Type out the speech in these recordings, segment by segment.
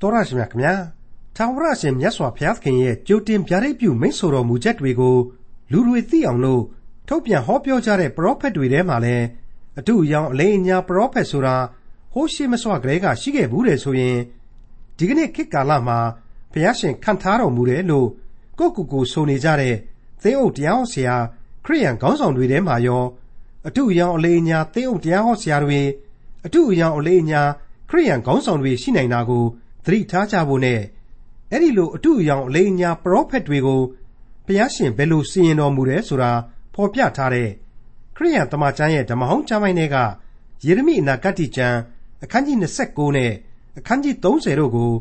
တော်ရရှိမြခင်ဗျာထာဝရရှင်မြတ်စွာဘုရားသခင်ရဲ့ကြိုတင်ဗျာဒိတ်ပြုမိန့်ဆိုတော်မူချက်တွေကိုလူတွေသိအောင်လို့ထုတ်ပြန်ဟောပြောကြတဲ့ပရောဖက်တွေထဲမှာလည်းအတူအယောင်အလေးအညာပရောဖက်ဆိုတာဟိုးရှိမစွာကလေးကရှိခဲ့ဘူးတယ်ဆိုရင်ဒီကနေ့ခေတ်ကာလမှာဘုရားရှင်ခံထားတော်မူတယ်လို့ကိုကူကိုဆိုနေကြတဲ့သင်းအုပ်တရားဟောဆရာခရိယန်ခေါင်းဆောင်တွေထဲမှာရောအတူအယောင်အလေးအညာသင်းအုပ်တရားဟောဆရာတွေအတူအယောင်အလေးအညာခရိယန်ခေါင်းဆောင်တွေရှိနိုင်တာကိုသ တိထားကြဖို့နဲ့အဲ့ဒီလိုအတူအယောင်အလေးအညာပရောဖက်တွေကိုဘုရားရှင်ဘယ်လိုစီရင်တော်မူတယ်ဆိုတာဖော်ပြထားတဲ့ခရိယန်တမန်ကျမ်းရဲ့ဓမ္မဟောင်းကျမ်းပိုင်းတွေကယေရမိအနာဂတ်ကျမ်းအခန်းကြီး29နဲ့အခန်းကြီး30တို့ကို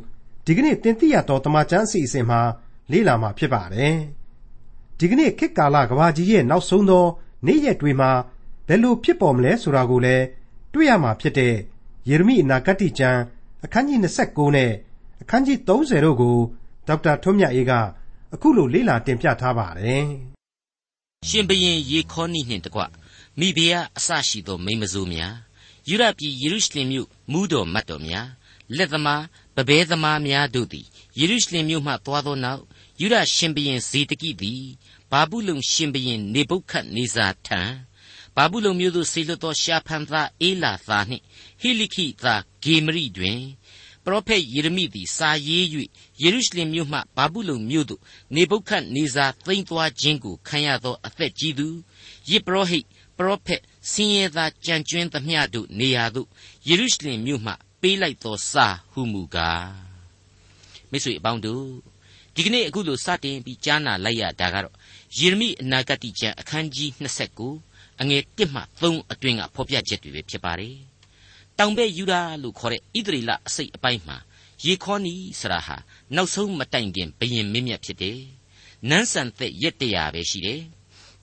ဒီကနေ့တင်ပြရတော့တမန်ကျမ်းအစီအစဉ်မှာလေ့လာမှာဖြစ်ပါတယ်။ဒီကနေ့ခေတ်ကာလကဘာကြီးရဲ့နောက်ဆုံးသော နေ့ရက်တွေမှာဘယ်လိုဖြစ်ပေါ်မလဲဆိုတာကိုလည်းတွေ့ရမှာဖြစ်တဲ့ယေရမိအနာဂတ်ကျမ်း အခန်းကြီး29နဲ့အခန်းကြီး30တို့ကိုဒေါက်တာထွန်းမြတ်အေးကအခုလိုလေ့လာတင်ပြထားပါတယ်။ရှင်ဘရင်ယေခေါနိနှင့်တကွမိဖုရားအစရှိသောမိမစိုးများယူရပြည်ယေရုရှလင်မြို့မူးတော်မတ်တော်များလက်သမားပပဲသမားများတို့သည်ယေရုရှလင်မြို့မှသွားသောနောက်ယူရရှင်ဘရင်ဇေတကိသည်ဘာဘူးလုံရှင်ဘရင်နေဗုခတ်နေဇာထံဘာဘူးလုံမြို့သို့ဆေလွတ်သောရှာဖန်သားအေလာသားနှင့် ဟိလိခိသားဂေမရိတွင်ပရောဖက်ယေရမိသည်စာရေး၍ယေရုရှလင်မြို့မှဘာဘူးလုံမြို့သို့နေဗုခတ်နေဇာသိမ်းသွားခြင်းကိုခံရသောအသက်ကြီးသူယေပရောဟိတ်ပရောဖက်ဆင်းရဲသားကြံကျွင်းသမျှတို့နေရာသို့ယေရုရှလင်မြို့မှပေးလိုက်သောစာဟုမူကားမိတ်ဆွေအပေါင်းတို့ဒီကနေ့အခုလိုစတင်ပြီးကြားနာလိုက်ရတာကတော့ယေရမိအနာဂတ်ကျမ်းအခန်းကြီး29အငယ်1မှ3အတွင်းကဖော်ပြချက်တွေပဲဖြစ်ပါတယ် တောင်ဘက်ယူဒာလို့ခေါ်တဲ့ဣသရေလအစိတ်အပိုင်းမှာယေခေါနီဆရာဟာနောက်ဆုံးမတိုင်ခင်ဘယင်မင်းမြတ်ဖြစ်တယ်နန်းဆန်သက်ရက်တရာပဲရှိတယ်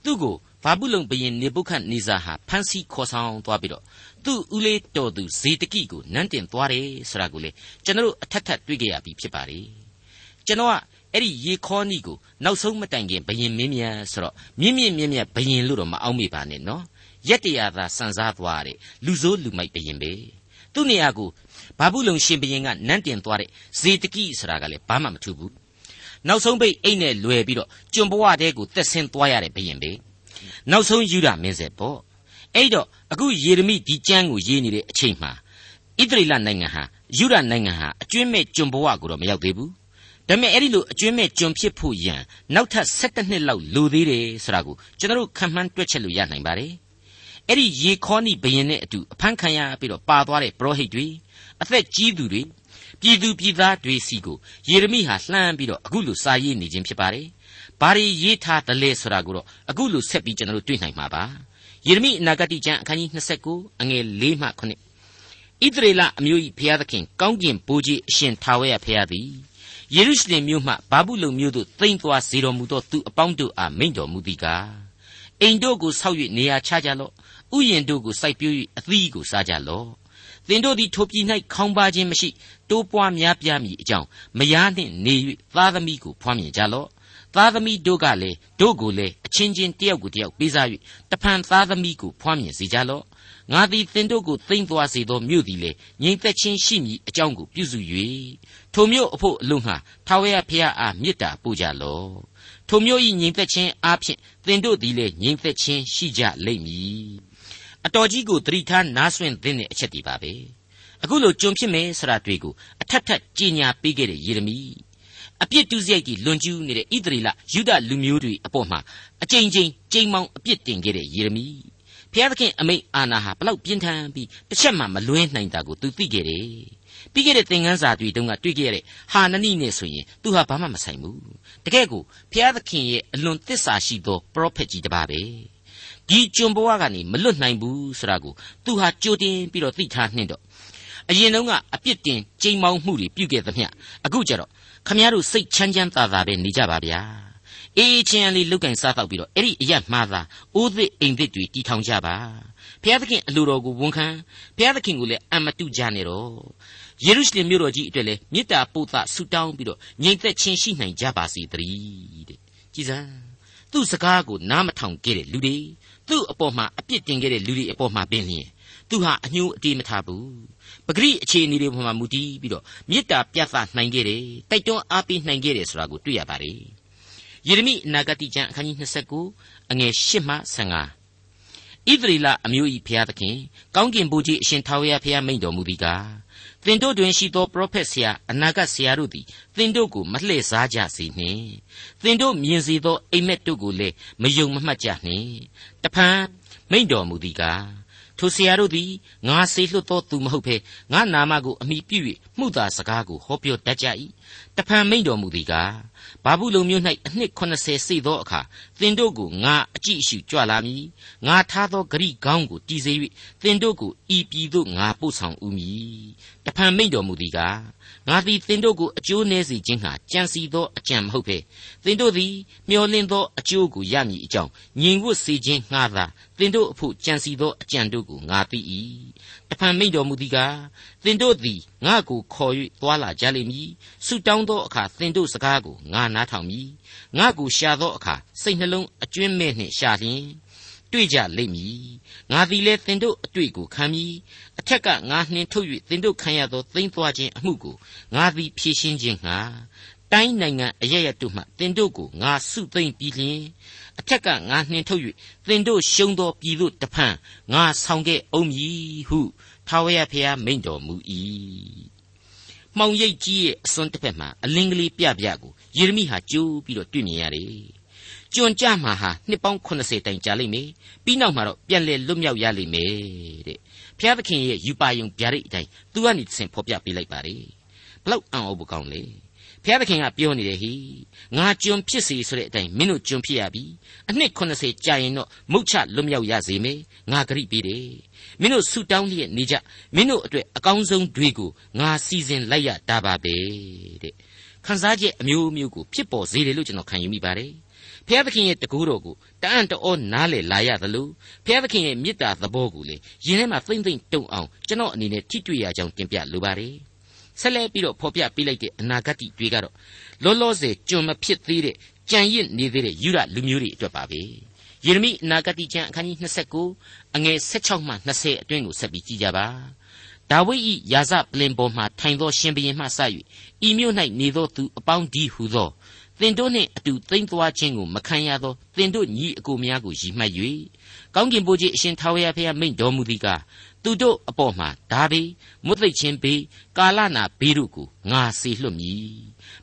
သူ့ကိုဘာဘူးလုံဘယင်နေပုခတ်နေဇာဟာဖမ်းဆီးခေါ်ဆောင်သွားပြီးတော့သူ့ဦးလေးတော်သူဇေတကိကိုနန်းတင်သွားတယ်ဆိုတာကိုလေကျွန်တော်အထက်ထပ်တွေ့ကြရပြီဖြစ်ပါလေကျွန်တော်ကအဲ့ဒီရေခေါနီကိုနောက်ဆုံးမတိုင်ခင်ဘယင်မင်းမြတ်ဆိုတော့မြင့်မြင့်မြင့်မြတ်ဘယင်လို့တော့မအောက်မေ့ပါနဲ့နော် ရက်တရာသာစံစားသွားတဲ့လူဆိုးလူမိုက်ဘယင်ပဲသူ့နေရာကိုဘာဘူးလုံရှင်ဘယင်ကနန်းတင်သွားတဲ့ဇေတကိဆိုတာကလည်းဘာမှမထူးဘူးနောက်ဆုံးပိတ်အိတ်နဲ့လွယ်ပြီးတော့ကျွန်ဘဝတဲကိုတက်ဆင်းသွားရတဲ့ဘယင်ပဲနောက်ဆုံးယူဒမင်းဆက်ပေါ့အဲ့တော့အခုယေရမိဒီကျမ်းကိုရေးနေတဲ့အချိန်မှာဣသရေလနိုင်ငံဟာယူဒနိုင်ငံဟာအကျွင်းမဲ့ကျွန်ဘဝကိုတော့မရောက်သေးဘူးဒါပေမဲ့အဲ့ဒီလိုအကျွင်းမဲ့ကျွန်ဖြစ်ဖို့ရန်နောက်ထပ်7နှစ်လောက်လိုသေးတယ်ဆိုတာကိုကျွန်တော်တို့ခံမှန်းတွက်ချက်လို့ရနိုင်ပါတယ် အဲ့ဒီယေခေါနိဘယင်နဲ့အတူအဖမ်းခံရပြီးတော့ပါသွားတဲ့ပရောဟိတ်တွေအသက်ကြီးသူတွေပြည်သူပြည်သားတွေစီကိုယေရမိဟာလှမ်းပြီးတော့အခုလိုစာရေးနေခြင်းဖြစ်ပါတယ်ဘာတွေရေးထားတယ်လဲဆိုတာကိုတော့အခုလိုဆက်ပြီးကျွန်တော်တို့တွေ့နိုင်မှာပါယေရမိအနာဂတိကျမ်းအခန်းကြီး29အငယ်၄မှ9ဣသရေလအမျိုး၏ဘုရားသခင်ကောင်းကင်ဘိုးကြီးအရှင်ထာဝရဘုရားသည်ယေရုရှလင်မြို့မှဘာဘူးလုံမြို့သို့သိမ့်သွားစေတော်မူသောသူအပေါင်းတို့အားမိန့်တော်မူသည်ကား အိမ်တို့ကိုဆောက်၍နေရာချကြလော့ဥယျင်တို့ကိုစိုက်ပျိုး၍အသီးကိုစားကြလော့သင်တို့သည်ထိုပြည်၌ခေါင်းပါခြင်းမရှိတိုးပွားများပြားမည်အကြောင်းမယားနှင့်နေ၍သားသမီးကိုဖွားမြင်ကြလော့သားသမီးတို့ကလည်းတို့ကိုလည်းအချင်းချင်းတယောက်ကိုတယောက်ပေးစား၍တဖန်သားသမီးကိုဖွားမြင်စေကြလော့ငါသည်သင်တို့ကိုသိမ့်သွားစေသောမြို့သည်လေငြိမ်သက်ခြင်းရှိမည်အကြောင်းကိုပြုစု၍ထိုမြို့အဖို့အလို့ငှာထာဝရဘုရားအားမေတ္တာပို့ကြလော့ ထိုမြို့၏ငြိမ်သက်ခြင်းအားဖြင့်သင်တို့သည်လေငြိမ်သက်ခြင်းရှိကြလိမ့်မည်အတော်ကြီးကိုသတိထားနားဆွင့်သင့်တဲ့အချက်တွေပါပဲအခုလိုကြုံဖြစ်မယ်ဆိုတာတွေ့ကိုအထက်ထက်ကြီးညာပေးခဲ့တဲ့ယေရမိအပြစ်တူးစရိုက်ကြီးလွန်ကျူးနေတဲ့ဣသရေလယူဒလူမျိုးတွေအပေါ်မှာအကြိမ်ကြိမ်ကြိမ်မောင်အပြစ်တင်ခဲ့တဲ့ယေရမိဘုရားသခင်အမိန့်အာဏာဟာဘလောက်ပြင်းထန်ပြီးတစ်ချက်မှမလွဲနိုင်တာကိုသူသိခဲ့တယ် ပြီးခဲ့တဲ့သင်ခန်းစာတွေတုန်းကတွေ့ခဲ့ရတဲ့ဟာနနိနဲ့ဆိုရင်သူဟာဘာမှမဆိုင်ဘူးတကယ်ကိုဘုရားသခင်ရဲ့အလွန်သစ္စာရှိသောပရောဖက်ကြီးတစ်ပါးပဲဒီကျွန်ဘဝကနေမလွတ်နိုင်ဘူးဆိုတာကိုသူဟာကြိုတင်ပြီးတော့သိထားနှင့်တော့အရင်တုန်းကအပြစ်တင်ကြိမ်မောင်းမှုတွေပြုခဲ့သမျှအခုကျတော့ခမည်းတော်စိတ်ချမ်းချမ်းသာသာပဲနေကြပါဗျာအေးချင်းလေးလုတ်ကင်စားတော့ပြီးတော့အဲ့ဒီအရက်မှားသာအိုးသစ်အိမ်သစ်တွေတီထောင်ကြပါဘုရားသခင်အလိုတော်ကိုဝန်ခံဘုရားသခင်ကိုလည်းအမတုကြနဲ့တော့ ယေရုရှလင်မြို့တော်ကြီးအတွက်လည်းမေတ္တာပို့သဆုတောင်းပြီးတော့ငြိမ်သက်ခြင်းရှိနိုင်ကြပါစေတည်းတဲ့ကြည်စမ်းသူ့စကားကိုနားမထောင်ခဲ့တဲ့လူတွေသူ့အပေါ်မှာအပြစ်တင်ခဲ့တဲ့လူတွေအပေါ်မှာပင်လျင်သူဟာအညှိုးအတေးမထားဘူးပဂရိအခြေအနေတွေပေါ်မှာမူတည်ပြီးတော့မေတ္တာပြသနိုင်ခဲ့တယ်တိုက်တွန်းအားပေးနိုင်ခဲ့တယ်ဆိုတာကိုတွေ့ရပါတယ်ယေရမိအနာဂတိကျမ်းအခန်းကြီး29အငယ်8မှ15ဣသရေလအမျိုး၏ဖျားသခင်ကောင်းကင်ဘုရားအရှင်ထာဝရဘုရားမိန့်တော်မူသည်ကား သင်တို့တွင်ရှိသောပရောဖက်ဆရာအနာဂတ်ဆရာတို့သည်သင်တို့ကိုမလှည့်စားကြစေနှင့်သင်တို့မြင်စေသောအိမ်မက်တို့ကိုလည်းမယုံမမှတ်ကြနှင့်တဖန်မိန့်တော်မူသည်ကားထိုဆရာတို့သည်ငါစေလွှတ်သောသူမဟုတ်ဘဲငါနာမကိုအမိပြု၍မှုသာစကားကိုဟောပြောတတ်ကြ၏တဖန်မိန့်တော်မူသည်ကား ဘာဘူးလုံမျိုး၌အနှစ်80စေသောအခါသင်တို့ကိုငါအကြည့်အရှုကြွလာမည်ငါထားသောဂရိကောင်းကိုတည်စေ၍သင်တို့ကိုဤပြည်သို့ငါပို့ဆောင်ဦးမည်တဖန်မိန့်တော်မူသည်ကား ငါသည်သင်တို့ကိုအကျိုးနည်းစေခြင်းဟာကြံစီသောအကြံမဟုတ်ဘဲသင်တို့သည်မျှော်လင့်သောအကျိုးကိုရမည်အကြောင်းညီဝတ်စေခြင်းငှားသာသင်တို့အဖို့ကြံစီသောအကြံတို့ကိုငါသိ၏တဖန်မိန့်တော်မူသည်ကားသင်တို့သည်ငါကိုခေါ်၍သွာလာကြလိမ့်မည်ဆုတောင်းသောအခါသင်တို့စကားကိုငါနားထောင်မည်ငါကိုရှာသောအခါစိတ်နှလုံးအကျွင်းမဲ့နှင့်ရှာလျင် တွေ့ကြလိမ့်မည်ငါသည်လည်းသင်တို့အတွေ့ကိုခံမည်အထက်ကငါနှင်ထုတ်၍သင်တို့ခံရသောသိမ့်သွားခြင်းအမှုကိုငါသည်ဖြေရှင်းခြင်းငှာတိုင်းနိုင်ငံအရရတို့မှသင်တို့ကိုငါစုသိမ့်ပြီးလျင်အထက်ကငါနှင်ထုတ်၍သင်တို့ရှုံးသောပြည်သို့တဖန်ငါဆောင်ခဲ့အောင်မည်ဟုထာဝရဘုရားမိန့်တော်မူ၏မှောင်ရိပ်ကြီးရဲ့အစွန်းတစ်ဖက်မှာအလင်းကလေးပြပြကိုယေရမိဟာကြိုးပြီးတော့တွေ့မြင်ရတယ်။ ကျွန်ကြမှာဟာနှစ်ပေါင်း80တိုင်ကြာလိမ့်မယ်။ပြီးနောက်မှာတော့ပြန်လည်လွတ်မြောက်ရလိမ့်မယ်တဲ့။ဘုရားသခင်ရဲ့ယူပါယုံဗျာဒိတ်အတိုင်းသူကနေသင်ဖော်ပြပေးလိုက်ပါလေ။ဘလောက်အံ့ဩဖို့ကောင်းလဲ။ဘုရားသခင်ကပြောနေတယ်ဟိငါကျွန်ဖြစ်စေဆိုတဲ့အတိုင်းမင်းတို့ကျွန်ဖြစ်ရပြီအနှစ်80ကြာရင်တော့မုတ်ချလွတ်မြောက်ရစေမယ်ငါဂရိပေးတယ်မင်းတို့ဆူတောင်းလျက်နေကြမင်းတို့အတွက်အကောင်းဆုံးတွေကိုငါစီစဉ်လိုက်ရတာပါပဲတဲ့ခန်းစားချက်အမျိုးမျိုးကိုဖြစ်ပေါ်စေတယ်လို့ကျွန်တော်ခံယူမိပါတယ် ဖျားသခင်ရဲ့တကူတော်ကိုတအံ့တော်နားလေလာရသလိုဖျားသခင်ရဲ့မေတ္တာသဘောကိုလေယင်ထဲမှာသိမ့်သိမ့်တုံအောင်ကျွန်တော်အနေနဲ့ထိတွေ့ရကြောင်းတင်ပြလိုပါတယ်ဆက်လက်ပြီးတော့ဖော်ပြပေးလိုက်တဲ့အနာဂတ်တွေကတော့လောလောဆယ်ကျွန်မဖြစ်သေးတဲ့ကြံရစ်နေသေးတဲ့ယူရလူမျိုးတွေအတွက်ပါပဲယေရမိအနာဂတ်ကျမ်းအခန်းကြီး29အငယ်16မှ20အတွင်းကိုဆက်ပြီးကြည့်ကြပါဒါဝိဒ်၏ယာဇပလင်ပေါ်မှထိုင်သောရှင်ဘရင်မှစ၍ဤမြို့၌နေသောသူအပေါင်းဒီဟုသော သင်တို့နှင့်အတူသိမ့်သွားခြင်းကိုမခံရသောသင်တို့ညီအကိုများကိုရည်မှတ်၍ကောင်းကင်ဘုရားအရှင်ထာဝရဘုရားမိန့်တော်မူသည်ကားသူတို့အပေါ်မှာဓာဘေးမွတ်သိပ်ခြင်းဘေးကာလနာဘေးတို့ကိုငါစေလွှတ်မည်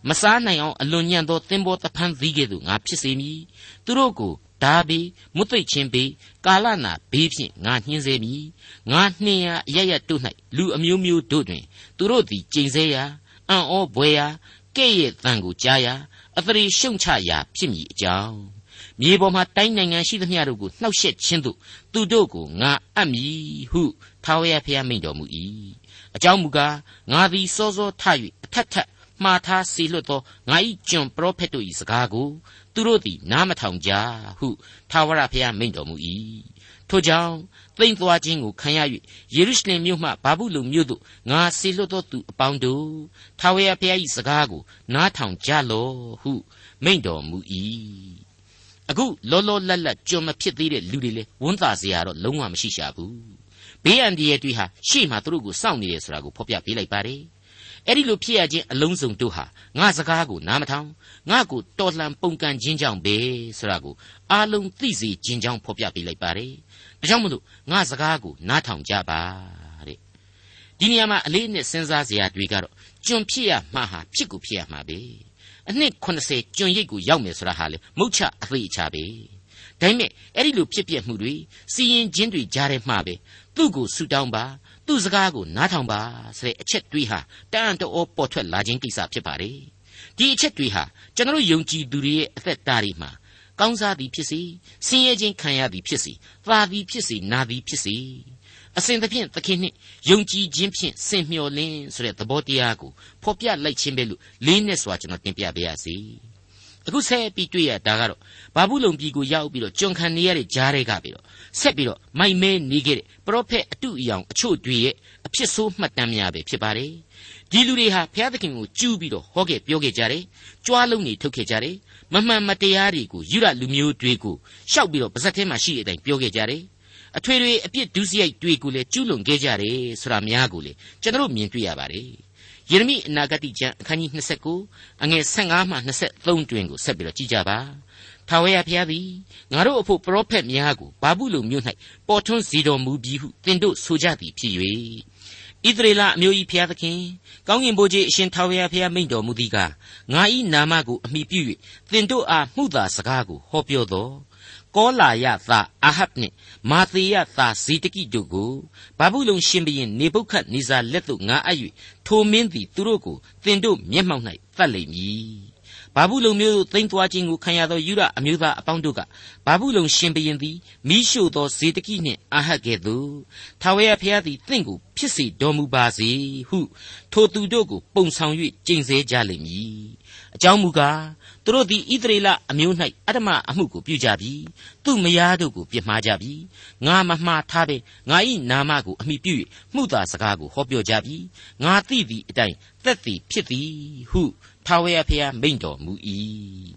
မစားနိုင်အောင်အလွန်ညံ့သောသင်္ဘောတဖန်းသီးကဲ့သို့ငါဖြစ်စေမည်သူတို့ကိုဓာဘေးမွတ်သိပ်ခြင်းဘေးကာလနာဘေးဖြင့်ငါနှင်းစေမည်ငါနှင်းရအရရတို့၌လူအမျိုးမျိုးတို့တွင် သူတို့သည်ကျိန်ဆဲရာအံ့ဩဘွယ်ရာကဲ့ရဲ့တန်ကိုကြားရာ အသရေရှုံချရာဖြစ်မည်အကြောင်းမြေပေါ်မှာတိုင်းနိုင်ငံရှိသမျှတို့ကိုနှောက်ယှက်ခြင်းသို့သူတို့ကိုငါအပ်မည်ဟုထာဝရဘုရားမိန့်တော်မူ၏အကြောင်းမူကားငါသည်စောစောထ၍အထက်ထက်မှားထားစေလွတ်သောငါ၏ကျွန်ပရောဖက်တို့၏စကားကိုသူတို့သည်နားမထောင်ကြဟုထာဝရဘုရားမိန့်တော်မူ၏ထို့ကြောင့် သိမ့်သွားခြင်းကိုခံရ၍ယေရုရှလင်မြို့မှဘာဘူးလုံမြို့သို့ငါဆေလွတ်သောသူအပေါင်းတို့ထာဝရဘုရား၏စကားကိုနားထောင်ကြလော့ဟုမိန့်တော်မူ၏အခုလောလောလတ်လတ်ကြုံမဖြစ်သေးတဲ့လူတွေလေဝန်တာစရာတော့လုံးဝမရှိရှာဘူးဘေးအန္တရာယ်တွေဟာရှေ့မှာသူတို့ကိုစောင့်နေတယ်ဆိုတာကိုဖော်ပြပေးလိုက်ပါတယ်အဲ့ဒီလိုဖြစ်ရခြင်းအလုံးစုံတို့ဟာငါစကားကိုနားမထောင်ငါကိုတော်လှန်ပုန်ကန်ခြင်းကြောင့်ပဲဆိုတာကိုအားလုံးသိစေခြင်းကြောင့်ဖော်ပြပေးလိုက်ပါတယ် ဒါကြောင့်မလို့ငါစကားကိုနားထောင်ကြပါတဲ့ဒီနေရာမှာအလေးနဲ့စဉ်းစားစရာတွေကတော့ကျွန်ဖြစ်ရမှာဟာဖြစ်ကိုဖြစ်ရမှာပဲအနှစ်80ကျွန်ရိပ်ကိုရောက်မယ်ဆိုတာဟာလေမုတ်ချအသေးအချပဲဒါပေမဲ့အဲ့ဒီလိုဖြစ်ပြမှုတွေစီရင်ချင်းတွေကြားထဲမှာပဲသူ့ကိုဆူတောင်းပါသူ့စကားကိုနားထောင်ပါဆိုတဲ့အချက်တွေးဟာတန်တောပေါ်ထွက်လာခြင်းကိစ္စဖြစ်ပါတယ်ဒီအချက်တွေဟာကျွန်တော်ယုံကြည်သူတွေရဲ့အသက်တာတွေမှာ ကောင်းစားသည်ဖြစ်စေဆင်းရဲခြင်းခံရသည်ဖြစ်စေသာသည်ဖြစ်စေနာသည်ဖြစ်စေအစဉ်သဖြင့်သခင်နှင့်ယုံကြည်ခြင်းဖြင့်စင်မျှော်လင်းဆိုတဲ့သဘောတရားကိုဖော်ပြလိုက်ခြင်းပဲလို့လေးနဲ့စွာကျွန်တော်တင်ပြပါရစေအခုဆက်ပြီးတွေ့ရတာကတော့ဘာဘူးလုံပြည်ကိုရောက်ပြီးတော့ကျွန်ခံနေရတဲ့ကြားတွေကပြီးတော့ဆက်ပြီးတော့မိုက်မဲနေခဲ့တဲ့ပရောဖက်အတုအယောင်အချို့တွေရဲ့အဖြစ်ဆိုးမှတ်တမ်းများပဲဖြစ်ပါတယ်ဒီလူတွေဟာဘုရားသခင်ကိုကျူးပြီးတော့ဟောခဲ့ပြောခဲ့ကြတယ်ကြွားလုံးတွေထုတ်ခဲ့ကြတယ် မမှန်မတရားတွေကိုယူရလူမျိုးတွေကိုရှောက်ပြီးတော့ပါဇက်ထဲမှာရှိတဲ့အတိုင်းပြောခဲ့ကြတယ်အထွေထွေအပြစ်ဒုစရိုက်တွေကိုလည်းကျူးလွန်ခဲ့ကြတယ်ဆိုတာများကိုလေကျွန်တော်မြင်တွေ့ရပါတယ်ယေရမိအနာဂတိကျမ်းအခန်းကြီး29အငယ်15မှ23တွင်ကိုဆက်ပြီးတော့ကြည့်ကြပါထာဝရဘုရားသည်ငါတို့အဖို့ပရောဖက်များကိုဘာဘူးလုံမြို့၌ပေါ်ထွန်းစေတော်မူပြီးဟုသင်တို့ဆိုကြသည်ဖြစ်၍ ဣသရေလအမျိုး၏ဘုရားသခင်ကောင်းကင်ဘုရားအရှင်ထာဝရဘုရားမိန့်တော်မူသည်ကားငါ၏နာမကိုအမိပြု၍သင်တို့အားမှုသာစကားကိုဟောပြောတော်ကောလာယသာအာဟပ်နှင့်မာသေယသာဇေတကိတို့ကိုဘာဘူးလုံရှင်ဘရင်နေပုခတ်နေဇာလက်သို့ငါအပ်၍ထိုမင်းသည်သူတို့ကိုသင်တို့မျက်မှောက်၌တတ်လိမ့်မည် ဘာဘူးလုံမျိုးသိမ့်သွားခြင်းကိုခံရသောယူရအမျိုးသားအပေါင်းတို့ကဘာဘူးလုံရှင်ဘရင်သည်မိရှို့သောဇေတကိနှင့်အာဟတ်ကဲ့သို့ထာဝရဘုရားသည်တင့်ကိုဖြစ်စေတော်မူပါစေဟုထိုသူတို့ကိုပုံဆောင်၍ကျင့်စေကြလိမ့်မည်အကြောင်းမူကားသူတို့သည်ဣသရေလအမျိုး၌အတ္တမအမှုကိုပြုကြပြီသူမယားတို့ကိုပြစ်မှားကြပြီငါမမှားထားပဲငါ၏နာမကိုအမိပြု၍မှုသာစကားကိုဟောပြောကြပြီငါသိသည့်အတိုင်းသက်သည်ဖြစ်သည်ဟု ထာဝရဘုရားမိန့်တော်မူ၏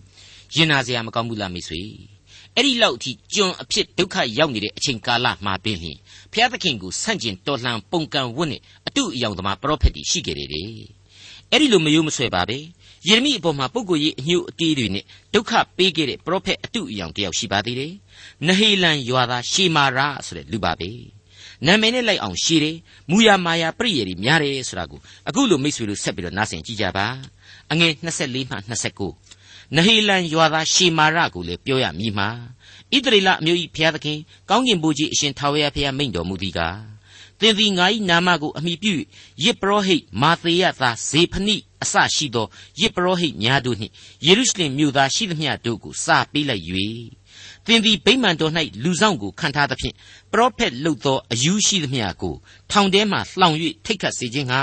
ရင်နာစရာမကောင်းဘူးလားမိတ်ဆွေအဲ့ဒီလောက်အထိကျွန်အဖြစ်ဒုက္ခရောက်နေတဲ့အချိန်ကာလမှာပင်လျှင်ဘုရားသခင်ကိုဆန့်ကျင်တော်လှန်ပုန်ကန်ဝတ်နဲ့အတုအယောင်သမားပရောဖက်တွေရှိခဲ့တယ်အဲ့ဒီလိုမယိုးမဆွဲပါပဲယေရမိအပေါ်မှာပုဂ္ဂိုလ်ရေးအညှို့အတေးတွေနဲ့ဒုက္ခပေးခဲ့တဲ့ပရောဖက်အတုအယောင်တယောက်ရှိပါသေးတယ်။နဟေလန်ရွာသားရှေမာရဆိုတဲ့လူပါပဲ။နာမည်နဲ့လိုက်အောင်ရှေတယ်။မူယာမာယာပြည့်ရည်များတယ်ဆိုတာကိုအခုလိုမိတ်ဆွေတို့ဆက်ပြီးတော့နားဆင်ကြည့်ကြပါ။ အငယ်24မှ29နဟေလန်ရွာသားရှေမာရကိုလည်းပြောရမည်မှာဣသရေလအမျိုး၏ဘုရားသခင်ကောင်းကင်ဘုရားအရှင်ထာဝရဘုရားမိန့်တော်မူသည်ကားသင်သည်ငါ၏နာမကိုအမိပြုယစ်ပရောဟိတ်မာသေယသားဇေဖနိအစရှိသောယစ်ပရောဟိတ်များတို့နှင့်ယေရုရှလင်မြို့သားရှိသမျှတို့ကိုစာပေးလိုက်၍ သင်သည်ဗိမာန်တော်၌လူဆောင်ကိုခံထားသဖြင့်ပရောဖက်လုပ်သောအယူရှိသမျှကိုထောင်ထဲမှလှောင်၍ထိတ်ခတ်စေခြင်းဟာ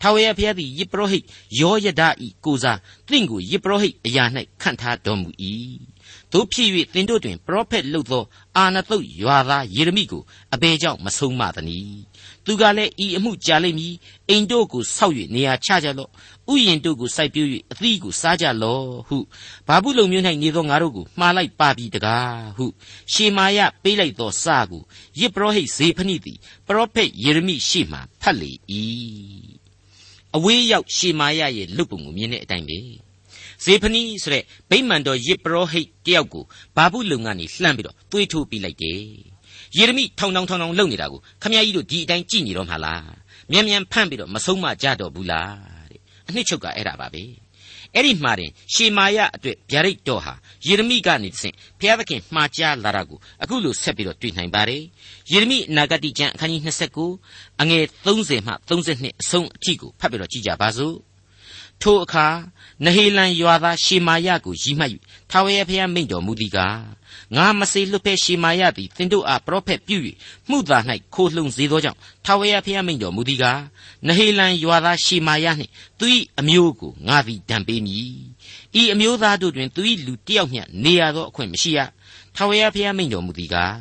ထာဝရဘုရားသည်ယစ်ပရောဟိတ်ယောယဒဤကိုစားသင်ကိုယစ်ပရောဟိတ်အရာ၌ခံထားတော်မူ၏ တို့ဖြစ်၍သင်တို့တွင်ပရောဖက်လုပ်သောအာနသုတ်ရွာသားယေရမိကိုအဘယ်ကြောင့်မဆုံးမသနည်းသူကလည်းဤအမှုကြာလိမ့်မည်အိမ်တို့ကိုဆောက်၍နေရာချကြလော့ဥယျင်တို့ကိုစိုက်ပျိုး၍အသီးကိုစားကြလော့ဟုဘာဘူးလုံမျိုး၌နေသောငါတို့ကိုမှားလိုက်ပါပြီတကားဟုရှေမာယပေးလိုက်သောစာကိုယစ်ပရောဟိတ်ဇေဖနိသည်ပရောဖက်ယေရမိရှေ့မှဖတ်လေ၏အဝေးရောက်ရှေမာယရဲ့လွတ်ပုံကိုမြင်တဲ့အတိုင်းပဲ ဇေဖနီဆိုတဲ့ဗိမာန်တော်ယစ်ပရောဟိတ်တယောက်ကိုဘာဘူးလုံကနေလှမ်းပြီးတော့သွေးထိုးပြလိုက်တယ်ယေရမိထောင်ထောင်ထောင်ထောင်လုံနေတာကိုခမည်းကြီးတို့ဒီအတိုင်းကြည်နေတော့မှာလားမြန်မြန်ဖန့်ပြီးတော့မဆုံးမကြတော့ဘူးလားတဲ့အနှစ်ချုပ်ကအဲ့ဒါပါပဲအဲ့ဒီမှာတင်ရှေမာယအတွက်ဗျာဒိတ်တော်ဟာယေရမိကနေတဆင့်ဘုရားသခင်မှားကြားလာတာကိုအခုလိုဆက်ပြီးတော့တွေ့နိုင်ပါတယ်ယေရမိအနာဂတိကျမ်းအခန်းကြီး29အငယ်30မှ32အဆုံးအထိကိုဖတ်ပြီးတော့ကြည့်ကြပါစို့ ထိုအခါနဟေလန်ရွာသားရှေမာယကိုရီမှတ်၍ထာဝရဘုရားမိန့်တော်မူသည်ကားငါမစေလွတ်ဖဲရှေမာယသည်သင်တို့အားပရောဖက်ပြု၍မှုသာ၌ခိုလှုံစေသောကြောင့်ထာဝရဘုရားမိန့်တော်မူသည်ကားနဟေလန်ရွာသားရှေမာယနှင့်သူ၏အမျိုးကိုငါသည်ဒဏ်ပေးမည်ဤအမျိုးသားတို့တွင်သူ၏လူတစ်ယောက်မျှနေရသောအခွင့်မရှိရထာဝရဘုရားမိန့်တော်မူသည်ကား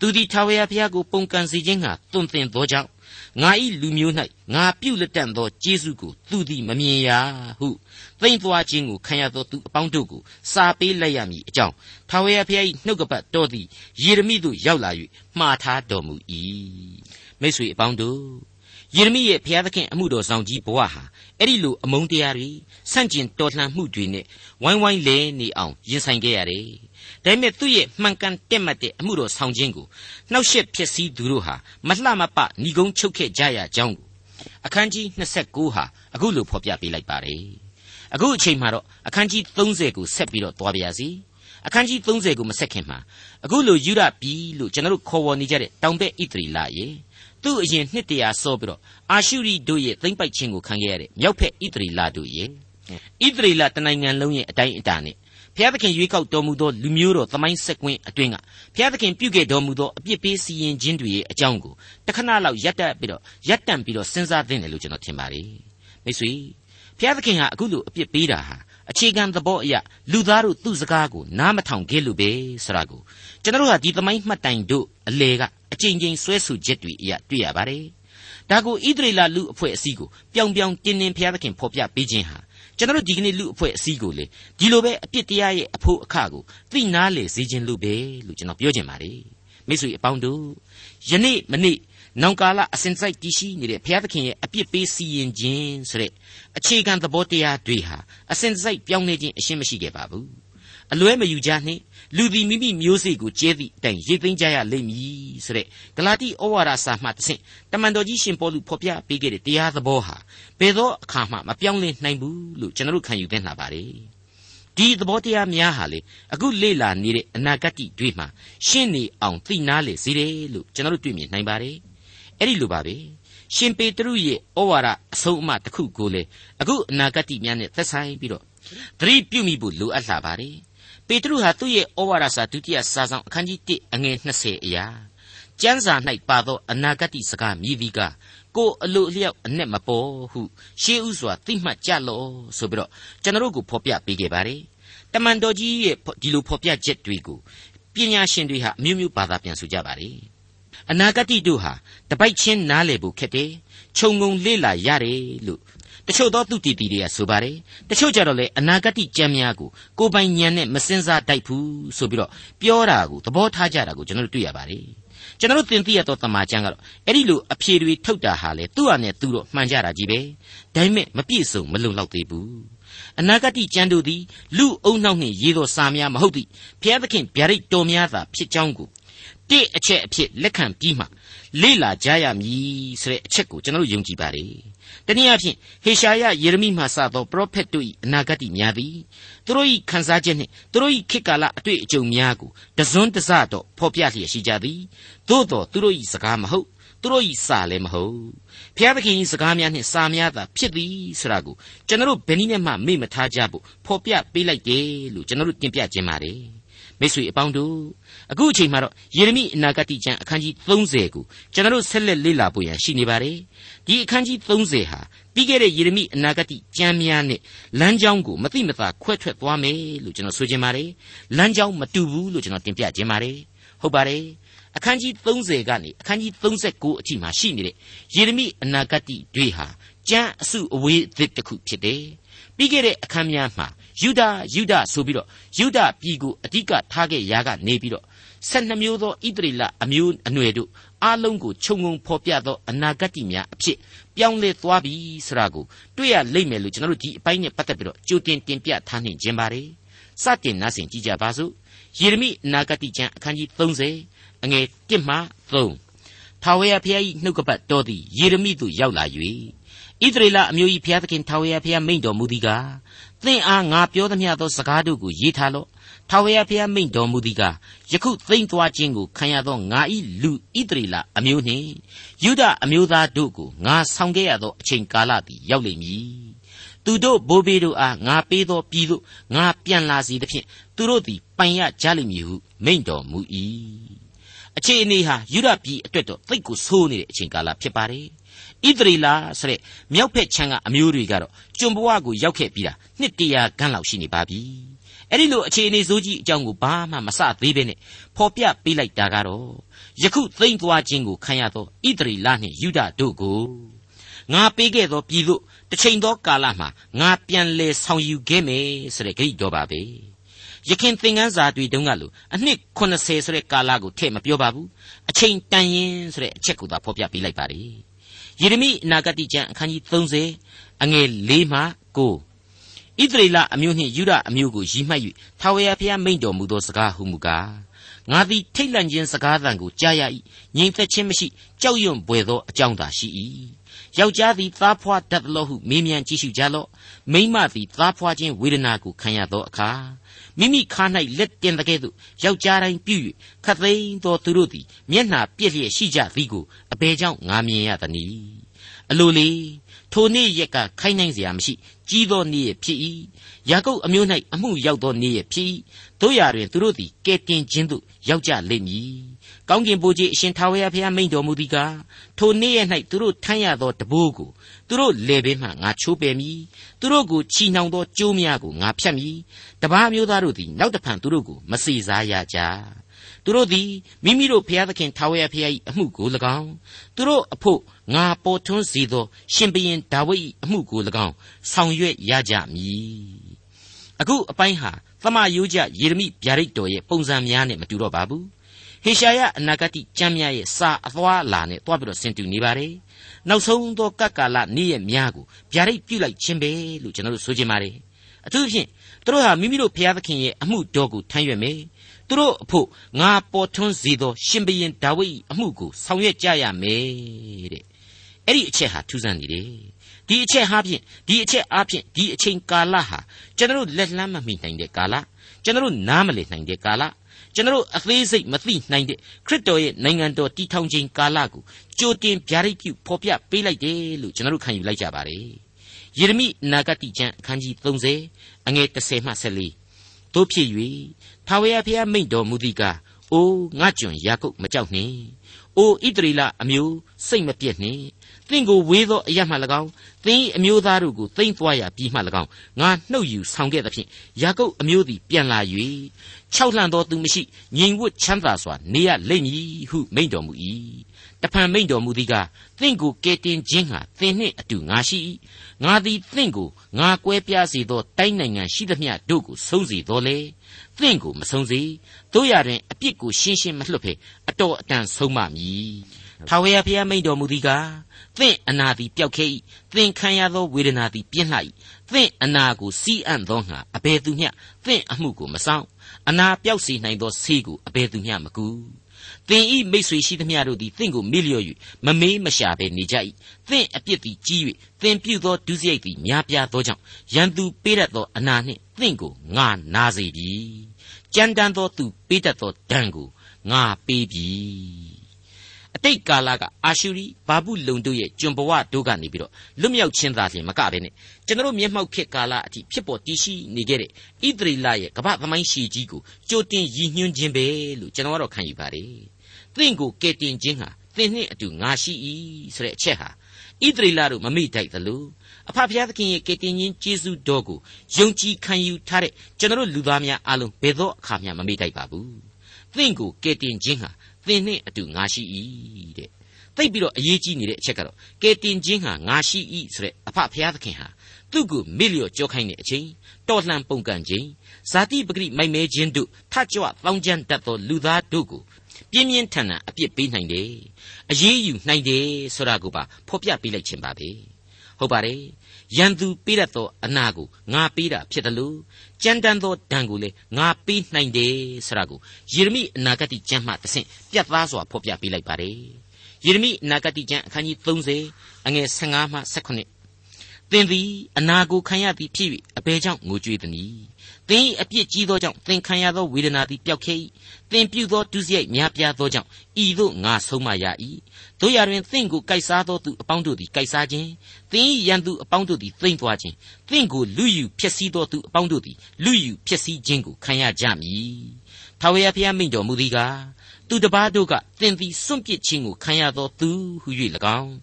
သူသည်ထာဝရဘုရားကိုပုန်ကန်စေခြင်းကတွင်တင်သောကြောင့် ငါ၏လူမျိုး၌ငါပြုလက်တန့်သောကျေးဇူးကိုသူသည်မမြင်ရဟုသိမ့်သွားခြင်းကိုခံရသောသူအပေါင်းတို့ကိုစာပေးလိုက်ရမည်အကြောင်းထာဝရဘုရား၏နှုတ်ကပတ်တော်သည်ယေရမိသို့ရောက်လာ၍မှားထားတော်မူ၏မိတ်ဆွေအပေါင်းတို့ ယေရမိရဲ့ဘုရားသခင်အမှုတော်ဆောင်ကြီးဘဝဟာအဲ့ဒီလိုအမုန်းတရားတွေဆန့်ကျင်တော်လှန်မှုတွေနဲ့ဝိုင်းဝိုင်းလဲနေအောင်ရင်ဆိုင်ခဲ့ရတယ်ဒါပေမဲ့သူ့ရဲ့မှန်ကန်တက်မှတ်တဲ့အမှုတော်ဆောင်ခြင်းကိုနှောက်ယှက်ဖြစ်စည်းသူတို့ဟာမလှမပဏီကုန်းချုပ်ခဲ့ကြရကြောင်းကိုအခန်းကြီး29ဟာအခုလိုဖော်ပြပေးလိုက်ပါတယ်အခုအချိန်မှာတော့အခန်းကြီး30ကိုဆက်ပြီးတော့သွားပါရစေအခန်းကြီး30ကိုမဆက်ခင်မှာအခုလိုယူရပြီလို့ကျွန်တော်တို့ခေါ်ဝေါ်နေကြတဲ့တောင်ဘက်ဣသရီလရေ သူ့အရင်နှစ်တရာစောပြီးတော့အာရှုရိတို့ရဲ့သိမ့်ပိုက်ခြင်းကိုခံခဲ့ရတဲ့မြောက်ဘက်ဣသရီလတို့ရေဣသရေလတနိုင်ငံလုံးရဲ့အတိုင်းအတာနဲ့ဘုရားသခင်ရွေးကောက်တော်မူသောလူမျိုးတော်သမိုင်းဆက်ကွင်းအတွင်းကဘုရားသခင်ပြုခဲ့တော်မူသောအပြစ်ပေးစီရင်ခြင်းတွေရဲ့အကြောင်းကိုတခဏလောက်ရပ်တန့်ပြီးတော့ရပ်တန့်ပြီးတော့စဉ်းစားသင့်တယ်လို့ကျွန်တော်ထင်ပါတယ်မိတ်ဆွေဘုရားသခင်ဟာအခုလိုအပြစ်ပေးတာဟာ အခြေခံသဘောအရလူသားတို့သူ့စကားကိုနားမထောင်ခဲ့လို့ပဲဆိုတာကိုကျွန်တော်တို့ဟာဒီသမိုင်းမှတ်တိုင်တို့အလေကအကြိမ်ကြိမ်ဆွဲဆူချက်တွေအရတွေ့ရပါတယ်ဒါကိုဣသရေလလူအဖွဲ့အစည်းကိုပြောင်ပြောင်တင်းတင်းဘုရားသခင်ဖော်ပြပေးခြင်းဟာကျွန်တော်တို့ဒီကနေ့လူအဖွဲ့အစည်းကိုလေဒီလိုပဲအပြစ်တရားရဲ့အဖို့အခကိုသိနာလေစေခြင်းလို့ပဲလို့ကျွန်တော်ပြောချင်ပါတယ်မိတ်ဆွေအပေါင်းတို့ယနေ့မနေ့ နောင်ကာလအစဉ်စိုက်တည်ရှိနေတဲ့ဘုရားသခင်ရဲ့အပြစ်ပေးစီရင်ခြင်းဆိုတဲ့အခြေခံသဘောတရားတွေဟာအစဉ်စိုက်ပြောင်းလဲခြင်းအရှင်းမရှိခဲ့ပါဘူးအလွဲမယူကြနှင့်လူသည်မိမိမျိုးစေ့ကိုကျဲသည့်အတိုင်းရိတ်သိမ်းကြရလိမ့်မည်ဆိုတဲ့ဂလာတိဩဝါဒစာမှတဆင့်တမန်တော်ကြီးရှင်ပေါလုဖော်ပြပေးခဲ့တဲ့တရားသဘောဟာဘယ်သောအခါမှမပြောင်းလဲနိုင်ဘူးလို့ကျွန်တော်တို့ခံယူသင့်လာပါတယ်ဒီသဘောတရားများဟာလေအခုလေ့လာနေတဲ့အနာဂတ်တွေမှာရှင်းနေအောင်သိနာလေစေတယ်လို့ကျွန်တော်တို့တွေ့မြင်နိုင်ပါတယ် အဲ့ဒီလိုပါပဲရှင်ပေတရုရဲ့ဩဝါဒအဆုံးအမတစ်ခုကိုလေအခုအနာဂတ်များနဲ့သက်ဆိုင်ပြီးတော့သတိပြုမိဖို့လိုအပ်လာပါတယ်ပေတရုဟာသူ့ရဲ့ဩဝါဒစာဒုတိယစာဆောင်အခန်းကြီး1အငယ်20အရာကျမ်းစာ၌ပါသောအနာဂတ်စကားမြည်သည်ကကိုအလိုအလျောက်အ내မပေါ်ဟုရှေးဥစွာသိမှတ်ကြလော့ဆိုပြီးတော့ကျွန်တော်တို့ကိုဖော်ပြပေးခဲ့ပါတယ်တမန်တော်ကြီးရဲ့ဒီလိုဖော်ပြချက်တွေကိုပညာရှင်တွေဟာအမျိုးမျိုးဘာသာပြန်ဆိုကြပါတယ် အနာဂတ်တို့ဟာတပိုက်ချင်းနားလည်ဖို့ခက်တယ်ခြုံငုံလေ့လာရတယ်လို့တချို့သောသူတည်တည်တွေကဆိုပါတယ်တချို့ကြတော့လေအနာဂတ်ကြံများကိုကိုပိုင်ညံနဲ့မစင်စားတိုက်ဘူးဆိုပြီးတော့ပြောတာကိုသဘောထားကြတာကိုကျွန်တော်တို့တွေ့ရပါတယ်ကျွန်တော်တို့သင်သိရသောတမန်ကျမ်းကတော့အဲ့ဒီလိုအဖြေတွေထုတ်တာဟာလေသူ့ဟာနဲ့သူတော့မှန်ကြတာကြီးပဲဒါပေမဲ့မပြည့်စုံမလုံလောက်သေးဘူးအနာဂတ်ကျမ်းတို့သည်လူအုံနှောက်နှင့်ရေးသောစာများမဟုတ်သည့်ဘုရားသခင်ဗျာဒိတ်တော်များသာဖြစ်ကြောင်းကို တိအချက်အဖြစ်လက်ခံပြီးမှလေ့လာကြရမည်ဆိုတဲ့အချက်ကိုကျွန်တော်တို့ယုံကြည်ပါတယ်တနည်းအားဖြင့်ဟေရှာယယေရမိမှစသောပရောဖက်တို့၏အနာဂတ်များသည်သူတို့၏ခံစားချက်နှင့်သူတို့၏ခေတ်ကာလအတွေ့အကြုံများကိုတစွန်းတစတော့ဖော်ပြလျက်ရှိကြသည်သို့တော်သူတို့၏စကားမဟုတ်သူတို့၏စာလည်းမဟုတ်ဘုရားသခင်၏စကားများနှင့်စာများသာဖြစ်သည်ဆိုတာကိုကျွန်တော်တို့ဘယ်နည်းနဲ့မှမေ့မထားကြဖို့ဖော်ပြပေးလိုက်တယ်လို့ကျွန်တော်တို့တင်ပြခြင်းပါတယ်မိတ်ဆွေအပေါင်းတို့ အခုအချိန်မှာတော့ယေရမိအနာဂတ်ကျမ်းအခန်းကြီး30ကိုကျွန်တော်တို့ဆက်လက်လေ့လာဖို့ရန်ရှိနေပါတယ်ဒီအခန်းကြီး30ဟာပြီးခဲ့တဲ့ယေရမိအနာဂတ်ကျမ်းများနဲ့လမ်းကြောင်းကိုမသိမသာခွဲထွက်သွားမယ်လို့ကျွန်တော်ဆိုချင်ပါတယ်လမ်းကြောင်းမတူဘူးလို့ကျွန်တော်တင်ပြခြင်းပါတယ်ဟုတ်ပါတယ်အခန်းကြီး30ကနေအခန်းကြီး39အထိမှာရှိနေတဲ့ယေရမိအနာဂတ်တွေဟာကျမ်းအစုအဝေးအသစ်တစ်ခုဖြစ်တယ်ပြီးခဲ့တဲ့အခန်းများမှာယူဒယူဒဆိုပြီးတော့ယူဒပြည်ကိုအဓိကထားခဲ့ရာကနေပြီးတော့ ၁၂မျိုးသောဣသရေလအမျိုးအနွယ်တို့အားလုံးကိုခြုံငုံဖော်ပြသောအနာဂတ်များအဖြစ်ပြောင်းလဲသွားပြီဆိုတာကိုတွေ့ရလိမ့်မယ်လို့ကျွန်တော်တို့ဒီအပိုင်းနဲ့ပတ်သက်ပြီးတော့ကြိုတင်တင်ပြထားနှင်ခြင်းပါတယ်စတင်နားဆင်ကြည့်ကြပါစို့ယေရမိအနာဂတ်ကျမ်းအခန်းကြီး30အငယ်1မှ3ထာဝရဘုရား၏နှုတ်ကပတ်တော်သည်ယေရမိသို့ရောက်လာ၍ဣသရေလအမျိုး၏ဘုရားသခင်ထာဝရဘုရားမိန့်တော်မူသည်ကားသင်အားငါပြောသမျှသောစကားတို့ကိုရေးထားလော့ ထာဝရဘုရားမိန့်တော်မူသည်ကားယခုသိမ့်သွားခြင်းကိုခံရသောငါ၏လူဣသရေလအမျိုးနှင့်ယုဒအမျိုးသားတို့ကိုငါဆောင်ခဲ့ရသောအချိန်ကာလသည်ရောက်လိမ့်မည်သူတို့ဘိုးဘေးတို့အားငါပေးသောပြည်သို့ငါပြန်လာစီသဖြင့်သူတို့သည်ပိုင်ရကြလိမ့်မည်ဟုမိန့်တော်မူ၏အခြေအနေဟာယုဒပြည်အတွက်တော့သိတ်ကိုဆိုးနေတဲ့အချိန်ကာလဖြစ်ပါတယ်ဣသရေလဆိုတဲ့မြောက်ဖက်ခြမ်းကအမျိုးတွေကတော့ကျွန်ဘဝကိုရောက်ခဲ့ပြီးတာနှစ်တရာခန့်လောက်ရှိနေပါပြီ အဲ့ဒီလိုအခြေအနေဆိုးကြီးအကြောင်းကိုဘာမှမစသေးပဲနဲ့ဖော်ပြပေးလိုက်တာကတော့ယခုသိမ့်သွားခြင်းကိုခံရသောဣသရေလနှင့်ယူဒတို့ကိုငါပေးခဲ့သောပြည်သို့တစ်ချိန်သောကာလမှာငါပြန်လဲဆောင်ယူခဲ့မယ်ဆိုတဲ့ဂရိတော်ပါပဲယခင်သင်ခန်းစာတွေတုန်းကလို့အနှစ်80ဆိုတဲ့ကာလကိုထည့်မပြောပါဘူးအချိန်တန်ရင်ဆိုတဲ့အချက်ကိုသာဖော်ပြပေးလိုက်ပါလေယေရမိအနာဂတိကျမ်းအခန်းကြီး30အငယ်၄မှ9 ဣသရေလအမျိုးနှင့်ယူဒအမျိုးကိုရည်မှတ်၍ထာဝရဘုရားမိန့်တော်မူသောစကားဟုမူကားငါသည်ထိတ်လန့်ခြင်းစကားသံကိုကြားရ၏ငြိမ်သက်ခြင်းမရှိကြောက်ရွံ့ပွေသောအကြောင်းသာရှိ၏ယောက်ျားသည်သားဖွားတတ်သလို့ဟုမေးမြန်းကြည့်ရှုကြလော့မိန်းမသည်သားဖွားခြင်းဝေဒနာကိုခံရသောအခါမိမိခါ၌လက်တင်တဲ့ကဲ့သို့ယောက်ျားတိုင်းပြု၍ခသိန်းသောသူတို့သည်မျက်နှာပြည့်လျက်ရှိကြသည်ကိုအဘယ်ကြောင့်ငါမြင်ရသနည်းအလိုလေ ထိုနေ့ရက်ကခိုင်းနိုင်စရာမရှိကြီးသောနေ့ရက်ဖြစ်၏ယာကုပ်အမျိုး၌အမှုရောက်သောနေ့ရက်ဖြစ်၏တို့ရာတွင်သူတို့သည်ကဲတင်ခြင်းသို့ရောက်ကြလိမ့်မည်ကောင်းကင်ဘုရားအရှင်ထာဝရဘုရားမိန့်တော်မူသည်ကားထိုနေ့ရက်၌သူတို့ထမ်းရသောတဘိုးကိုသူတို့လေပင်မှငါချိုးပယ်မည်သူတို့ကိုချီနှောင်သောကြိုးများကိုငါဖြတ်မည်တပားမျိုးသားတို့သည်နောက်တဖန်သူတို့ကိုမစေစားရကြ သူတို့သည်မိမိတို့ဘုရားသခင်ထာဝရဘုရား၏အမှုကို၎င်းသူတို့အဖို့ငါပေါ်ထွန်းစေသော ရှင်ဘရင်ဒါဝိဒ်၏အမှုကို၎င်းဆောင်ရွက်ရကြမည်အခုအပိုင်းဟာသမယိုးကြယေရမိဗျာဒိတ်တော်ရဲ့ပုံစံများနဲ့မတူတော့ပါဘူးဟဟေရှာယအနာဂတိကျမ်းများရဲ့စာအသွားအလာနဲ့တွားပြီးတော့ဆင်တူနေပါတယ်နောက်ဆုံးသောကပ်ကာလနေ့ရက်များကိုဗျာဒိတ်ပြုလိုက်ခြင်းပဲလို့ကျွန်တော်တို့ဆိုချင်ပါတယ်အထူးသဖြင့်သူတို့ဟာမိမိတို့ဘုရားသခင်ရဲ့အမှုတော်ကိုထမ်းရွက်မယ် သူတို့အဖို့ငါပေါ်ထွန်းစေသော ရှင်ဘရင်ဒါဝိဒ်အမှုကိုဆောင်ရွက်ကြရမယ်တဲ့အဲ့ဒီအချက်ဟာထူးဆန်းနေတယ်ဒီအချက်ဟာဖြင့်ဒီအချက်အားဖြင့်ဒီအချိန်ကာလဟာကျွန်တော်တို့လက်လန်းမမိနိုင်တဲ့ကာလကျွန်တော်တို့နားမလည်နိုင်တဲ့ကာလကျွန်တော်အသေးစိတ်မသိနိုင်တဲ့ခရစ်တော်ရဲ့နိုင်ငံတော်တည်ထောင်ခြင်းကာလကိုကြိုတင်ဗျာဒိတ်ပြုဖော်ပြပေးလိုက်တယ်လို့ကျွန်တော်ခံယူလိုက်ကြပါတယ်ယေရမိနာဂတိကျမ်းအခန်းကြီး30အငယ်30မှ14 တို့ဖြစ်၍ထာဝရဘုရားမိန့်တော်မူသီကားအိုးငါကျွန်ယာကုပ်မကြောက်နှင့်အိုဣသရေလအမျိုးစိတ်မပြည့်နှင့်သင်ကိုဝေးသောအရမှ၎င်းသင်၏အမျိုးသားတို့ကိုသိမ့်သွားရပြီးမှ၎င်းငါနှုတ်ယူဆောင်ခဲ့သဖြင့်ယာကုပ်အမျိုးသည်ပြန်လာ၍ခြောက်လှန့်သောသူမရှိငြိမ်ဝတ်ချမ်းသာစွာနေရလိမ့်မည်ဟုမိန့်တော်မူ၏တဖန်မိန့်တော်မူသည်ကသင်ကိုကယ်တင်ခြင်းဟာသင်နှင့်အတူငါရှိ၏ ငါသည်သင်ကိုငါကွဲပြားစေသောတိုင်းနိုင်ငံရှိသမျှတို့ကိုဆုံးစေတော်လေသင်ကိုမဆုံးစေတို့ရတွင်အပြစ်ကိုရှင်းရှင်းမလွတ်ဖဲအတော်အတန်ဆုံးမမည်ထာဝရဘုရားမိန့်တော်မူသည်ကားသင်အနာသည်ပျောက်ခဲ၏သင်ခံရသောဝေဒနာသည်ပြင်းလှ၏သင်အနာကိုစီးအံ့သောငါအဘယ်သူမျှသင်အမှုကိုမဆောင်အနာပျောက်စေနိုင်သောဆေးကိုအဘယ်သူမျှမကူ သင်ဤမိတ်ဆွေရှိသမျှတို့သည်သင်ကိုမေ့လျော့၍မမေးမရှာဘဲနေကြ၏သင်အပြစ်သည်ကြီး၍သင်ပြုသောဒုစရိုက်သည်များပြားသောကြောင့်ရန်သူပေးတတ်သောအနာနှင့်သင်ကိုငါနာစေပြီကြမ်းတမ်းသောသူပေးတတ်သောဒဏ်ကိုငါပေးပြီအတိတ်ကာလကအာရှုရိဘာဘူးလုံတို့ရဲ့ကျွန်ဘဝတို့ကနေပြီးတော့လွတ်မြောက်ခြင်းသာလျှင်မကပဲနဲ့ကျွန်တော်မျက်မှောက်ခေတ်ကာလအထိဖြစ်ပေါ်တည်ရှိနေခဲ့တဲ့ဣသရေလရဲ့ကမ္ဘာသမိုင်းရှည်ကြီးကိုကြိုတင်ရည်ညွှန်းခြင်းပဲလို့ကျွန်တော်ကတော့ခံယူပါတယ်။ သင်ကိုကယ်တင်ခြင်းဟာသင်နှင့်အတူငါရှိ၏ဆိုတဲ့အချက်ဟာဣသရေလတို့မမေ့တိုက်သလိုအဖဖျားသခင်ရဲ့ကယ်တင်ခြင်းကျေးဇူးတော်ကိုယုံကြည်ခံယူထားတဲ့ကျွန်တော်လူသားများအားလုံးဘယ်သောအခါမှမမေ့တိုက်ပါဘူး။သင်ကိုကယ်တင်ခြင်းဟာသင်နှင့်အတူငါရှိ၏တဲ့သိပ်ပြီးတော့အရေးကြီးနေတဲ့အချက်ကတော့ကဲတင်ခြင်းဟာငါရှိ၏ဆိုတဲ့အဖဖျားသခင်ဟာသူ့ကိုမေ့လျော့ကြောခိုင်းတဲ့အချိန်တော်လှန်ပုန်ကန်ခြင်းဇာတိပဂရိမိုက်မဲခြင်းတို့ထကြွတောင်းကျမ်းတတ်သောလူသားတို့ကို ပြင်းပြင်းထန်ထန်အပြစ်ပေးနိုင်တယ်အရေးယူနိုင်တယ်ဆိုတာကိုပါဖော်ပြပေးလိုက်ခြင်းပါပဲဟုတ်ပါတယ်ရန်သူပေးတတ်သောအနာကိုငါပေးတာဖြစ်တယ်လို့ကြမ်းတမ်းသောဒဏ်ကိုလည်းငါပေးနိုင်တယ်ဆိုတာကိုယေရမိအနာဂတ်ကျမ်းမှတဆင့်ပြတ်သားစွာဖော်ပြပေးလိုက်ပါတယ်ယေရမိအနာဂတ်ကျမ်းအခန်းကြီး30အငယ်15မှ18သင်သည်အနာကိုခံရသည်ဖြစ်၍အဘယ်ကြောင့်ငိုကြွေးသနည်း သင်၏အပြစ်ကြီးသောကြောင့်သင်ခံရသောဝေဒနာသည်ပျောက်ခဲ၏သင်ပြုသောဒုစရိုက်များပြားသောကြောင့်ဤသို့ငါဆုံးမရ၏တို့ရတွင်သင်ကိုကိုက်စားသောသူအပေါင်းတို့သည်ကိုက်စားခြင်းသင်၏ရန်သူအပေါင်းတို့သည်သိမ့်သွားခြင်းသင်ကိုလူယူဖျက်ဆီးသောသူအပေါင်းတို့သည်လူယူဖျက်ဆီးခြင်းကိုခံရကြမည်ထာဝရဘုရားမိန့်တော်မူသည်ကား သူတပားတို့ကသင်သည်စွန့်ပစ်ခြင်းကိုခံရသောသူဟု၍၎င်း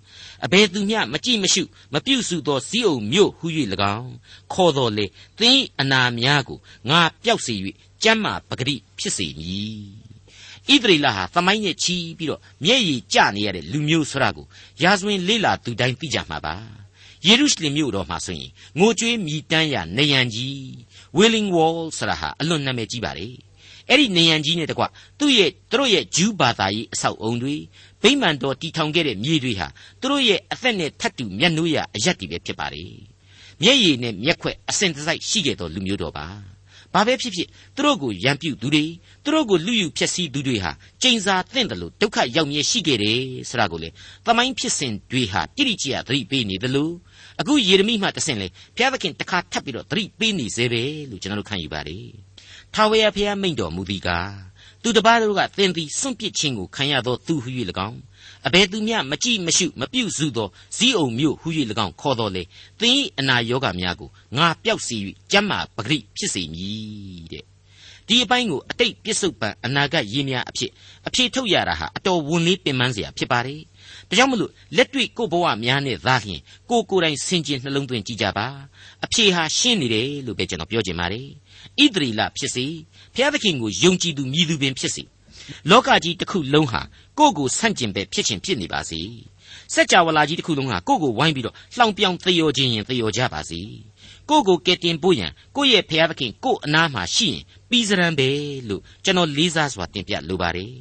အဘယ်သူမျှမကြည့်မရှုမပြုစုသောစီးအုံမြို့ဟု၍၎င်းခေါ်တော်လေသင်အနာများကိုငါပျောက်စေ၍ကျမ်းမာပဂတိဖြစ်စေမည်ဣသရေလဟာသမိုင်းနဲ့ချီးပြီးတော့မျက်ရည်ကျနေရတဲ့လူမျိုးဆိုတာကိုရာဇဝင်လေးလာသူတိုင်းသိကြမှာပါယေရုရှလင်မြို့တော်မှာဆိုရင်ငိုကြွေးမြည်တမ်းရာနေရန်ကြီး Wailing Wall ဆိုတာဟာအလွန်နာမည်ကြီးပါလေ အဲ့ဒီနေရန်ကြီးနဲ့တကွသူ့ရဲ့သူတို့ရဲ့ဂျူးဘာသာရေးအဆောက်အုံတွေဗိမာန်တော်တည်ထောင်ခဲ့တဲ့မြေတွေဟာသူတို့ရဲ့အသက်နဲ့ထပ်တူမျက်နှိုးရအရက်တွေပဲဖြစ်ပါလေမျက်ရည်နဲ့မျက်ခွက်အစင်တစိုက်ရှိခဲ့သောလူမျိုးတော်ပါဘာပဲဖြစ်ဖြစ်သူတို့ကိုရံပြူသူတွေသူတို့ကိုလူယူဖျက်ဆီးသူတွေဟာကျိန်စာသင့်တယ်လို့ဒုက္ခရောက်မြဲရှိခဲ့တယ်ဆိုတာကိုလေသမိုင်းဖြစ်စဉ်တွေဟာတိတိကျကျသတိပေးနေတယ်လို့အခုယေရမိမှတဆင့်လေဘုရားသခင်တခါထပ်ပြီးတော့သတိပေးနေစေပဲလို့ကျွန်တော်တို့ခံယူပါတယ် ထာဝရဘုရားမိန့်တော်မူသည်ကားသူတပားတို့ကသင်သည်စွန့်ပစ်ခြင်းကိုခံရသောသူဟု၍၎င်းအဘယ်သူမျှမကြည့်မရှုမပြုစုသောဇီးအုံမျိုးဟု၍၎င်းခေါ်တော်လေသင်၏အနာရောဂါများကိုငါပျောက်စေ၍ကျမ်းမာပဂရိဖြစ်စေမည်တဲ့ဒီအပိုင်းကိုအတိတ်ပြစ္ဆုတ်ပံအနာဂတ်ရေးများအဖြစ်အဖြေထုတ်ရတာဟာအတော်ဝန်လေးပင်ပန်းစရာဖြစ်ပါတယ်ဒါကြောင့်မလို့လက်တွေ့ကိုဘဝများနဲ့သာလျှင်ကိုကိုယ်တိုင်ဆင်ခြင်နှလုံးသွင်းကြည့်ကြပါအဖြေဟာရှင်းနေတယ်လို့ပဲကျွန်တော်ပြောချင်ပါတယ် ဣသရေလဖြစ်စေဘုရားသခင်ကိုယုံကြည်သူမြည်သူပင်ဖြစ်စေလောကကြီးတစ်ခုလုံးဟာကိုယ့်ကိုဆန့်ကျင်ပဲဖြစ်ခြင်းဖြစ်နေပါစေစัจ java လာကြီးတစ်ခုလုံးဟာကိုယ့်ကိုဝိုင်းပြီးတော့လှောင်ပြောင်သေရောခြင်းရင်သေရောကြပါစေကိုယ့်ကိုကယ်တင်ဖို့ရန်ကိုယ့်ရဲ့ဘုရားသခင်ကိုယ့်အနားမှာရှိရင်ပြီးစရန်ပဲလို့ကျွန်တော်လေးစားစွာတင်ပြလိုပါတယ်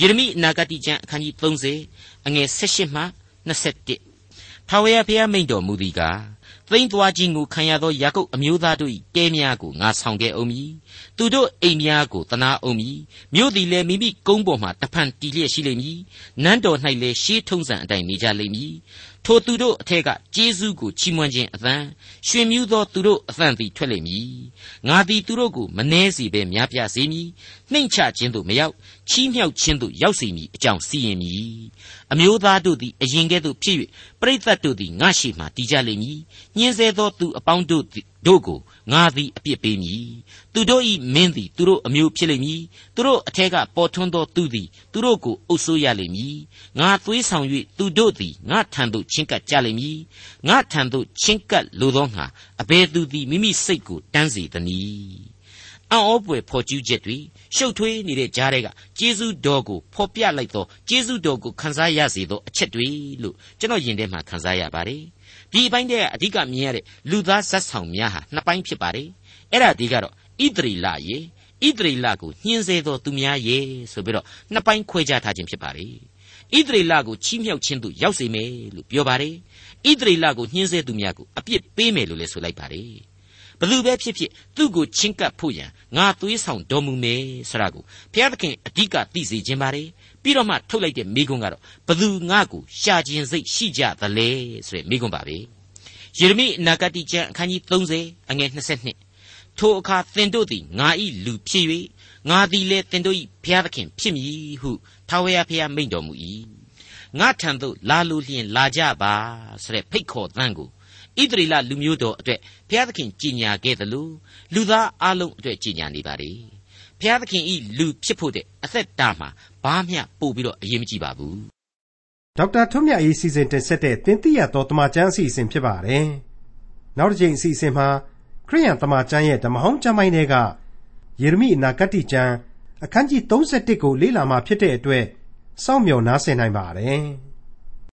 ယေရမိအနာဂတိကျမ်းအခန်းကြီး30အငယ်18မှ21ထာဝရဘုရားမိန့်တော်မူသည်ကား သိမ့်သွားခြင်းကိုခံရသောယာကုပ်အမျိုးသားတို့၏တဲများကိုငါဆောင်ခဲ့အောင်မည်သူတို့အိမ်များကိုတနာအောင်မည်မြို့သည်လည်းမိမိကုန်းပေါ်မှတဖန်တည်လျက်ရှိလိမ့်မည်နန်းတော်၌လည်းရှေးထုံးစံအတိုင်းနေကြလိမ့်မည်ထိုသူတို့အထက်ကကျေးဇူးကိုချီးမွမ်းခြင်းအသံရွှင်မြူးသောသူတို့အသံသည်ထွက်လိမ့်မည်ငါသည်သူတို့ကိုမနှဲစီပဲများပြားစေမည်နှိမ့်ချခြင်းသို့မရောက် ချီးမြှောက်ခြင်းသို့ရောက်စေမည်အကြောင်းစီရင်မည်အမျိုးသားတို့သည်အရင်ကဲ့သို့ဖြစ်၍ပရိသတ်တို့သည်ငါရှိမှတည်ကြလိမ့်မည်ညှင်းဆဲသောသူအပေါင်းတို့တို့ကိုငါသည်အပြစ်ပေးမည်သူတို့၏မင်းသည်သူတို့အမျိုးဖြစ်လိမ့်မည်သူတို့အထက်ကပေါ်ထွန်းသောသူသည်သူတို့ကိုအုပ်ဆိုးရလိမ့်မည်ငါသွေးဆောင်၍သူတို့သည်ငါထံသို့ချင်းကပ်ကြလိမ့်မည်ငါထံသို့ချင်းကပ်လိုသောငါအဘယ်သူသည်မိမိစိတ်ကိုတန်းစေသနည်း အံ့ဩပွေဖော်ကျူးချက်တွေရှုပ်ထွေးနေတဲ့ကြားတွေကကျေးဇူးတော်ကိုဖော်ပြလိုက်သောကျေးဇူးတော်ကိုခန်းစားရစေသောအချက်တွေလို့ကျွန်တော်ယင်ထဲမှာခန်းစားရပါတယ်ဒီအပိုင်းတည်းကအဓိကမြင်ရတဲ့လူသားဇက်ဆောင်များဟာနှစ်ပိုင်းဖြစ်ပါတယ်အဲ့ဒါဒီကတော့ဣသရီလရေဣသရေလကိုညှင်းဆဲသောသူများရေဆိုပြီးတော့နှစ်ပိုင်းခွဲခြားထားခြင်းဖြစ်ပါတယ်ဣသရေလကိုချီးမြှောက်ခြင်းသို့ရောက်စေမယ်လို့ပြောပါတယ်ဣသရေလကိုညှင်းဆဲသူများကိုအပြစ်ပေးမယ်လို့လည်းဆိုလိုက်ပါတယ် ဘသူပဲဖြစ်ဖြစ်သူ့ကိုချင်းကပ်ဖို့ရန်ငါသွေးဆောင်တော်မူမယ်ဆိုတာကိုဘုရားသခင်အဓိကသိစေခြင်းပါတယ်ပြီးတော့မှထုတ်လိုက်တဲ့မိကွန်းကတော့ဘသူငါ့ကိုရှာခြင်းစိတ်ရှိကြသလဲဆိုတဲ့မိကွန်းပါပဲယေရမိအနာဂတိကျမ်းအခန်းကြီး30အငယ်22ထိုအခါသင်တို့သည်ငါ၏လူဖြစ်၍ငါသည်လည်းသင်တို့၏ဘုရားသခင်ဖြစ်မည်ဟုထာဝရဘုရားမိန့်တော်မူ၏ငါထံသို့လာလိုလျင်လာကြပါဆိုတဲ့ဖိတ်ခေါ်သံကို ဣသရေလလူမျိုးတော်အတွက်ဘုရားသခင်ကြည်ညာခဲ့တယ်လို့လူသားအလုံးအတွက်ကြည်ညာနေပါလေဘုရားသခင်ဤလူဖြစ်ဖို့တဲ့အသက်တာမှာဘာမျှပို့ပြီးတော့အရေးမကြီးပါဘူးဒေါက်တာထွန်းမြတ်အေးစီစဉ်တင်ဆက်တဲ့တင်ပြတော်တမချန်းအစီအစဉ်ဖြစ်ပါတယ်နောက်တစ်ချိန်အစီအစဉ်မှာခရိယန်တမချန်းရဲ့ဓမ္မဟောင်းကျမ်းပိုင်းတွေကယေရမိအနာဂတ်ကျမ်းအခန်းကြီး31ကိုလေ့လာမှဖြစ်တဲ့အတွက်စောင့်မျှော်နားဆင်နိုင်ပါတယ်။